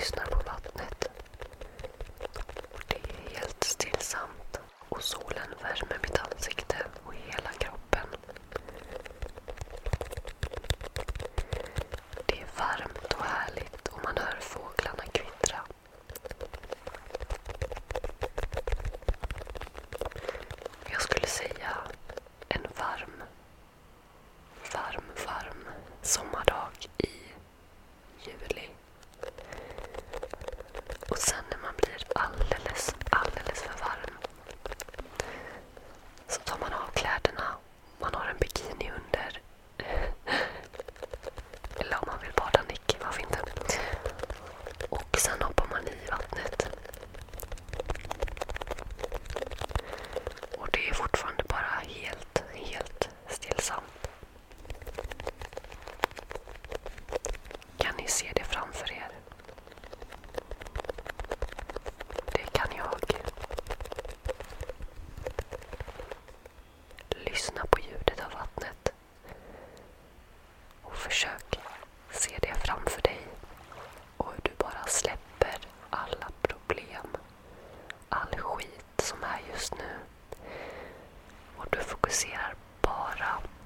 lyssnar på vattnet. Det är helt stillsamt och solen värmer mitt ansikte och hela kroppen. out.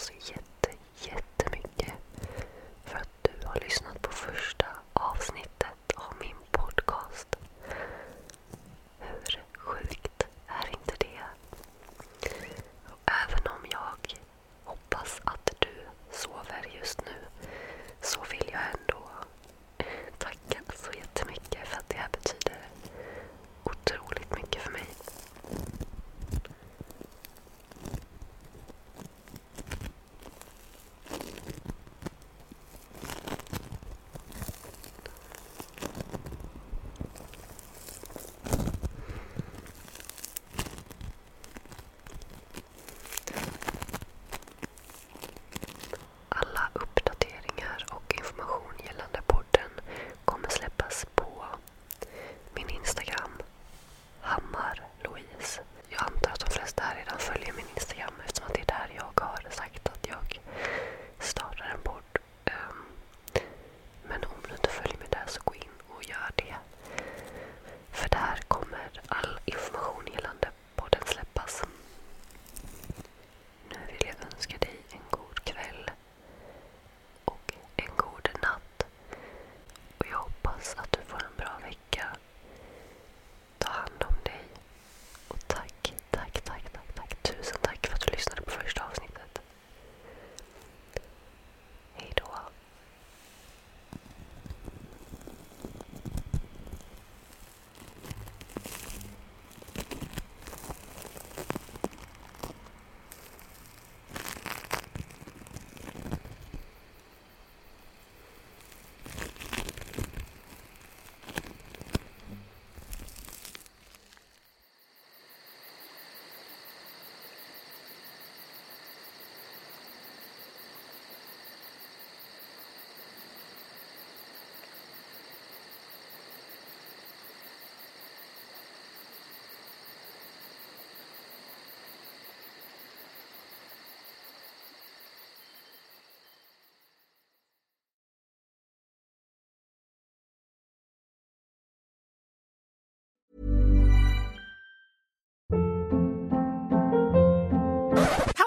свет.